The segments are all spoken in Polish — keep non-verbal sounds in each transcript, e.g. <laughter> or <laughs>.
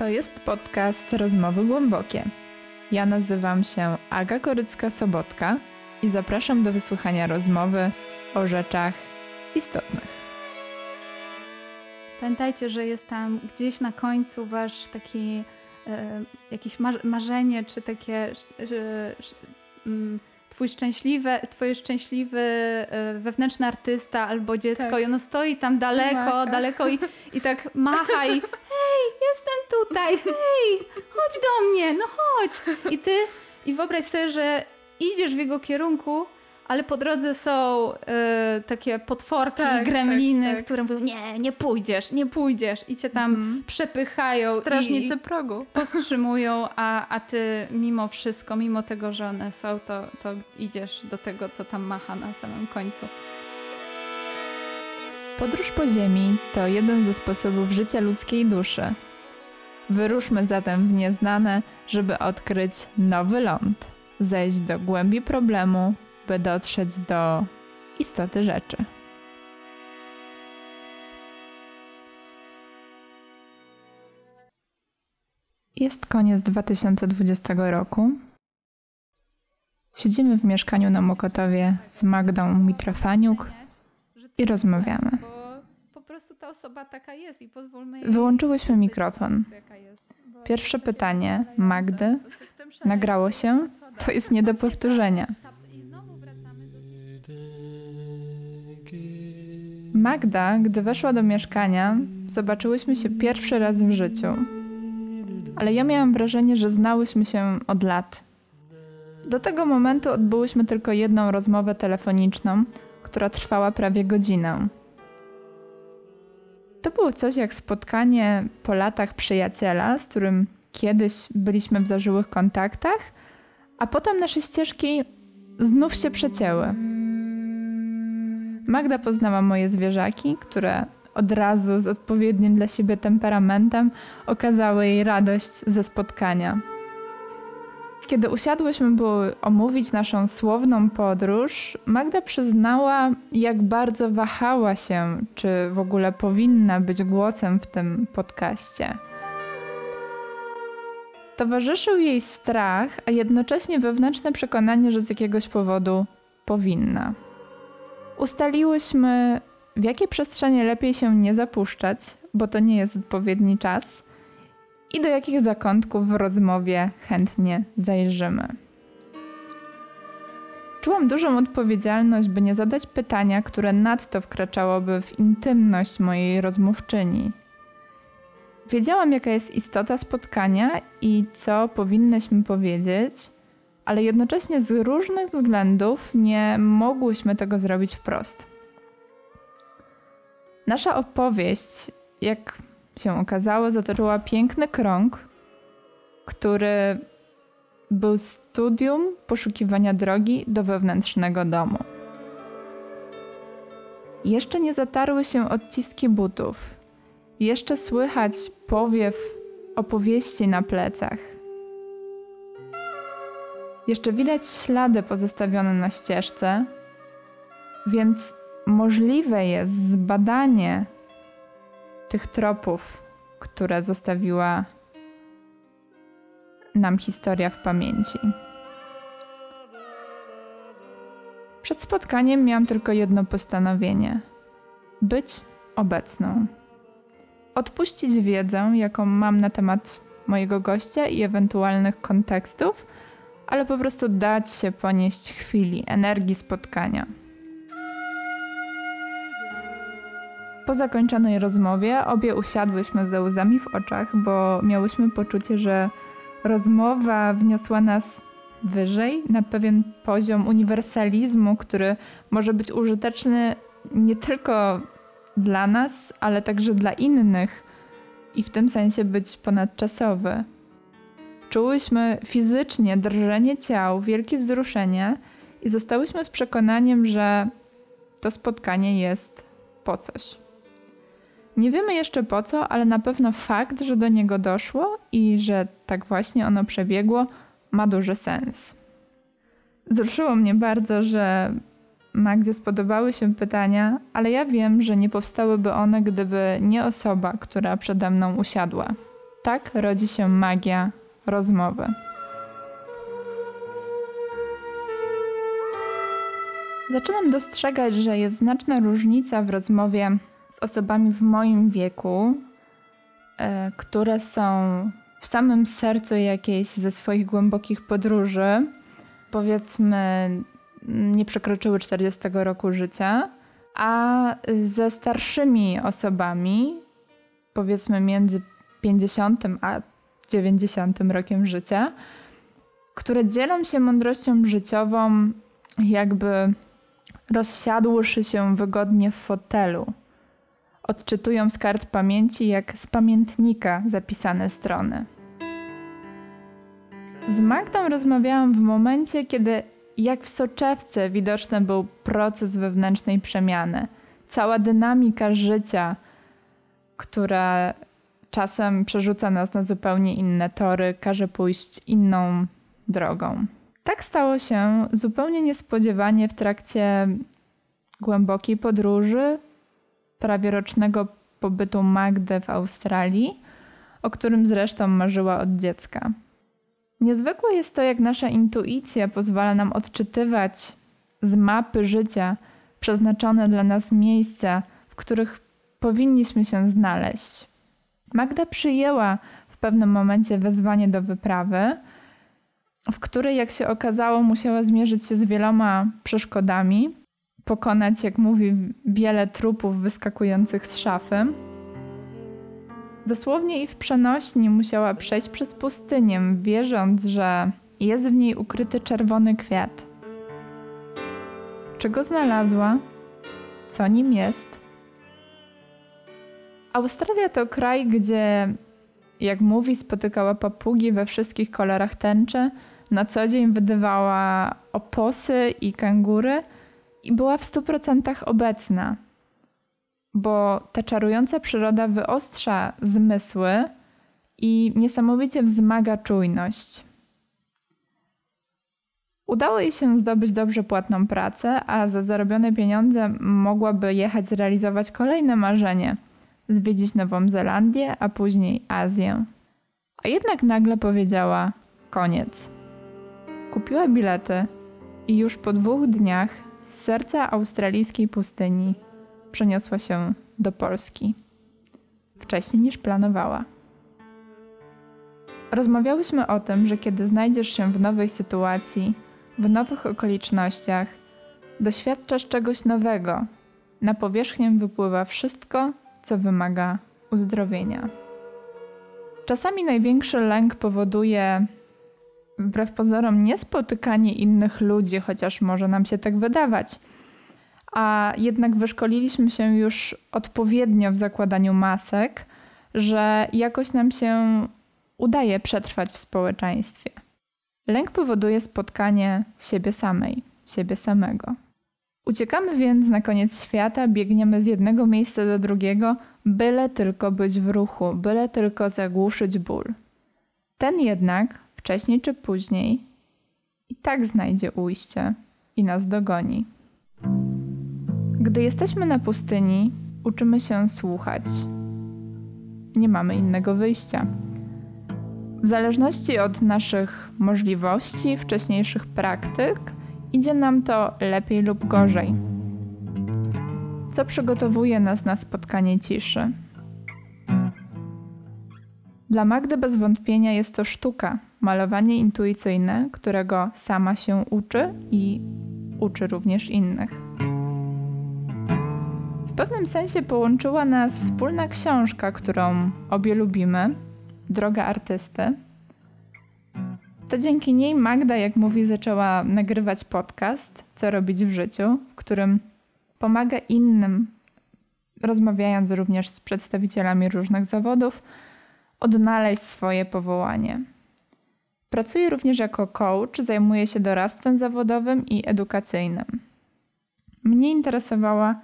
To jest podcast Rozmowy Głębokie. Ja nazywam się Aga Korycka-Sobotka i zapraszam do wysłuchania rozmowy o rzeczach istotnych. Pamiętajcie, że jest tam gdzieś na końcu wasz taki e, jakieś marzenie, czy takie że, mm, twój szczęśliwy, twoje szczęśliwy e, wewnętrzny artysta albo dziecko tak. i ono stoi tam daleko, daleko i, i tak macha i jestem tutaj, hej, chodź do mnie, no chodź. I ty, i wyobraź sobie, że idziesz w jego kierunku, ale po drodze są y, takie potworki, tak, gremliny, tak, tak. które mówią, nie, nie pójdziesz, nie pójdziesz i cię tam mm. przepychają. Strażnicy i, progu. <laughs> Powstrzymują, a, a ty mimo wszystko, mimo tego, że one są, to, to idziesz do tego, co tam macha na samym końcu. Podróż po Ziemi to jeden ze sposobów życia ludzkiej duszy. Wyruszmy zatem w nieznane, żeby odkryć nowy ląd, zejść do głębi problemu by dotrzeć do istoty rzeczy. Jest koniec 2020 roku. Siedzimy w mieszkaniu na Mokotowie z Magdą Mitrofaniuk i rozmawiamy. Prostu ta osoba taka jest i pozwólmy Wyłączyłyśmy mikrofon. Pierwsze pytanie Magdy nagrało się, to jest nie do powtórzenia. Magda, gdy weszła do mieszkania, zobaczyłyśmy się pierwszy raz w życiu. Ale ja miałam wrażenie, że znałyśmy się od lat. Do tego momentu odbyłyśmy tylko jedną rozmowę telefoniczną, która trwała prawie godzinę. To było coś jak spotkanie po latach przyjaciela, z którym kiedyś byliśmy w zażyłych kontaktach, a potem nasze ścieżki znów się przecięły. Magda poznała moje zwierzaki, które od razu z odpowiednim dla siebie temperamentem okazały jej radość ze spotkania. Kiedy usiadłyśmy, by omówić naszą słowną podróż, Magda przyznała, jak bardzo wahała się, czy w ogóle powinna być głosem w tym podcaście. Towarzyszył jej strach, a jednocześnie wewnętrzne przekonanie, że z jakiegoś powodu powinna ustaliłyśmy, w jakie przestrzenie lepiej się nie zapuszczać, bo to nie jest odpowiedni czas, i do jakich zakątków w rozmowie chętnie zajrzymy. Czułam dużą odpowiedzialność, by nie zadać pytania, które nadto wkraczałoby w intymność mojej rozmówczyni. Wiedziałam, jaka jest istota spotkania i co powinnyśmy powiedzieć, ale jednocześnie z różnych względów nie mogłyśmy tego zrobić wprost. Nasza opowieść, jak się okazało, zatoczyła piękny krąg, który był studium poszukiwania drogi do wewnętrznego domu. Jeszcze nie zatarły się odciski butów. Jeszcze słychać powiew opowieści na plecach. Jeszcze widać ślady pozostawione na ścieżce, więc możliwe jest zbadanie tych tropów, które zostawiła nam historia w pamięci. Przed spotkaniem miałam tylko jedno postanowienie: być obecną. Odpuścić wiedzę, jaką mam na temat mojego gościa i ewentualnych kontekstów ale po prostu dać się ponieść chwili, energii spotkania. Po zakończonej rozmowie obie usiadłyśmy ze łzami w oczach, bo miałyśmy poczucie, że rozmowa wniosła nas wyżej, na pewien poziom uniwersalizmu, który może być użyteczny nie tylko dla nas, ale także dla innych i w tym sensie być ponadczasowy. Czułyśmy fizycznie drżenie ciał, wielkie wzruszenie i zostałyśmy z przekonaniem, że to spotkanie jest po coś. Nie wiemy jeszcze po co, ale na pewno fakt, że do niego doszło i że tak właśnie ono przebiegło, ma duży sens. Wzruszyło mnie bardzo, że Magdzie spodobały się pytania, ale ja wiem, że nie powstałyby one, gdyby nie osoba, która przede mną usiadła. Tak rodzi się magia rozmowy. Zaczynam dostrzegać, że jest znaczna różnica w rozmowie z osobami w moim wieku, e, które są w samym sercu jakiejś ze swoich głębokich podróży, powiedzmy, nie przekroczyły 40 roku życia, a ze starszymi osobami, powiedzmy między 50 a 90 rokiem życia, które dzielą się mądrością życiową, jakby rozsiadłszy się wygodnie w fotelu. Odczytują z kart pamięci jak z pamiętnika zapisane strony. Z Magdą rozmawiałam w momencie, kiedy jak w soczewce widoczny był proces wewnętrznej przemiany. Cała dynamika życia, która czasem przerzuca nas na zupełnie inne tory, każe pójść inną drogą. Tak stało się zupełnie niespodziewanie w trakcie głębokiej podróży, prawie rocznego pobytu Magdy w Australii, o którym zresztą marzyła od dziecka. Niezwykłe jest to, jak nasza intuicja pozwala nam odczytywać z mapy życia przeznaczone dla nas miejsca, w których powinniśmy się znaleźć. Magda przyjęła w pewnym momencie wezwanie do wyprawy, w której, jak się okazało, musiała zmierzyć się z wieloma przeszkodami, pokonać, jak mówi, wiele trupów wyskakujących z szafy. Dosłownie i w przenośni musiała przejść przez pustynię, wierząc, że jest w niej ukryty czerwony kwiat. Czego znalazła? Co nim jest? Australia to kraj, gdzie, jak mówi, spotykała papugi we wszystkich kolorach tęczy, na co dzień wydawała oposy i kangury i była w stu procentach obecna bo ta czarująca przyroda wyostrza zmysły i niesamowicie wzmaga czujność. Udało jej się zdobyć dobrze płatną pracę, a za zarobione pieniądze mogłaby jechać zrealizować kolejne marzenie zwiedzić Nową Zelandię, a później Azję. A jednak nagle powiedziała: koniec. Kupiła bilety i już po dwóch dniach z serca australijskiej pustyni przeniosła się do Polski wcześniej niż planowała. Rozmawiałyśmy o tym, że kiedy znajdziesz się w nowej sytuacji, w nowych okolicznościach, doświadczasz czegoś nowego. Na powierzchnię wypływa wszystko, co wymaga uzdrowienia. Czasami największy lęk powoduje wbrew pozorom niespotykanie innych ludzi, chociaż może nam się tak wydawać a jednak wyszkoliliśmy się już odpowiednio w zakładaniu masek, że jakoś nam się udaje przetrwać w społeczeństwie. Lęk powoduje spotkanie siebie samej, siebie samego. Uciekamy więc na koniec świata, biegniemy z jednego miejsca do drugiego, byle tylko być w ruchu, byle tylko zagłuszyć ból. Ten jednak, wcześniej czy później, i tak znajdzie ujście i nas dogoni. Gdy jesteśmy na pustyni, uczymy się słuchać. Nie mamy innego wyjścia. W zależności od naszych możliwości, wcześniejszych praktyk, idzie nam to lepiej lub gorzej. Co przygotowuje nas na spotkanie ciszy? Dla Magdy bez wątpienia jest to sztuka, malowanie intuicyjne, którego sama się uczy i uczy również innych pewnym sensie połączyła nas wspólna książka, którą obie lubimy Droga artysty. To dzięki niej Magda, jak mówi, zaczęła nagrywać podcast Co robić w życiu, w którym pomaga innym, rozmawiając również z przedstawicielami różnych zawodów, odnaleźć swoje powołanie. Pracuje również jako coach, zajmuje się doradztwem zawodowym i edukacyjnym. Mnie interesowała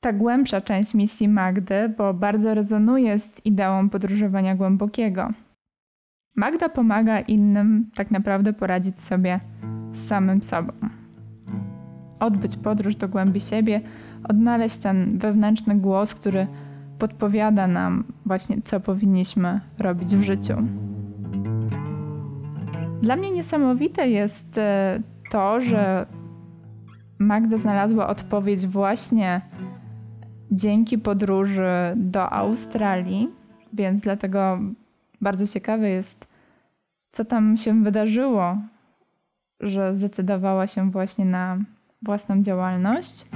ta głębsza część misji Magdy, bo bardzo rezonuje z ideą podróżowania głębokiego. Magda pomaga innym tak naprawdę poradzić sobie z samym sobą. Odbyć podróż do głębi siebie, odnaleźć ten wewnętrzny głos, który podpowiada nam właśnie, co powinniśmy robić w życiu. Dla mnie niesamowite jest e, to, że Magda znalazła odpowiedź właśnie dzięki podróży do Australii, więc dlatego bardzo ciekawe jest, co tam się wydarzyło, że zdecydowała się właśnie na własną działalność.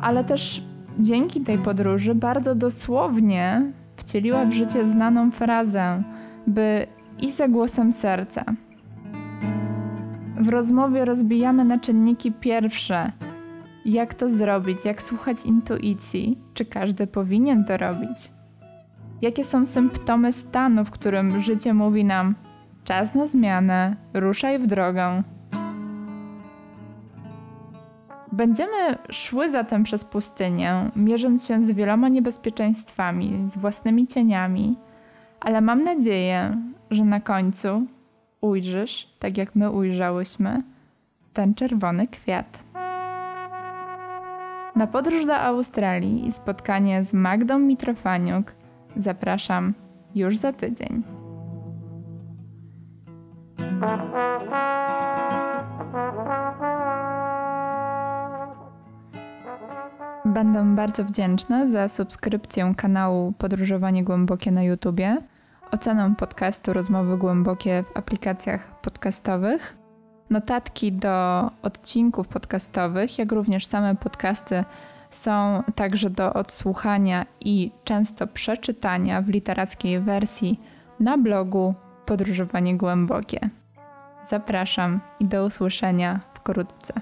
Ale też dzięki tej podróży bardzo dosłownie wcieliła w życie znaną frazę, by i za głosem serca. W rozmowie rozbijamy na czynniki pierwsze. Jak to zrobić? Jak słuchać intuicji? Czy każdy powinien to robić? Jakie są symptomy stanu, w którym życie mówi nam: czas na zmianę, ruszaj w drogę? Będziemy szły zatem przez pustynię, mierząc się z wieloma niebezpieczeństwami, z własnymi cieniami, ale mam nadzieję, że na końcu ujrzysz, tak jak my ujrzałyśmy, ten czerwony kwiat. Na podróż do Australii i spotkanie z Magdą Mitrofaniuk zapraszam już za tydzień. Będę bardzo wdzięczna za subskrypcję kanału Podróżowanie Głębokie na YouTubie, ocenę podcastu Rozmowy Głębokie w aplikacjach podcastowych, notatki do odcinków podcastowych, jak również same podcasty są także do odsłuchania i często przeczytania w literackiej wersji na blogu Podróżowanie Głębokie. Zapraszam i do usłyszenia wkrótce.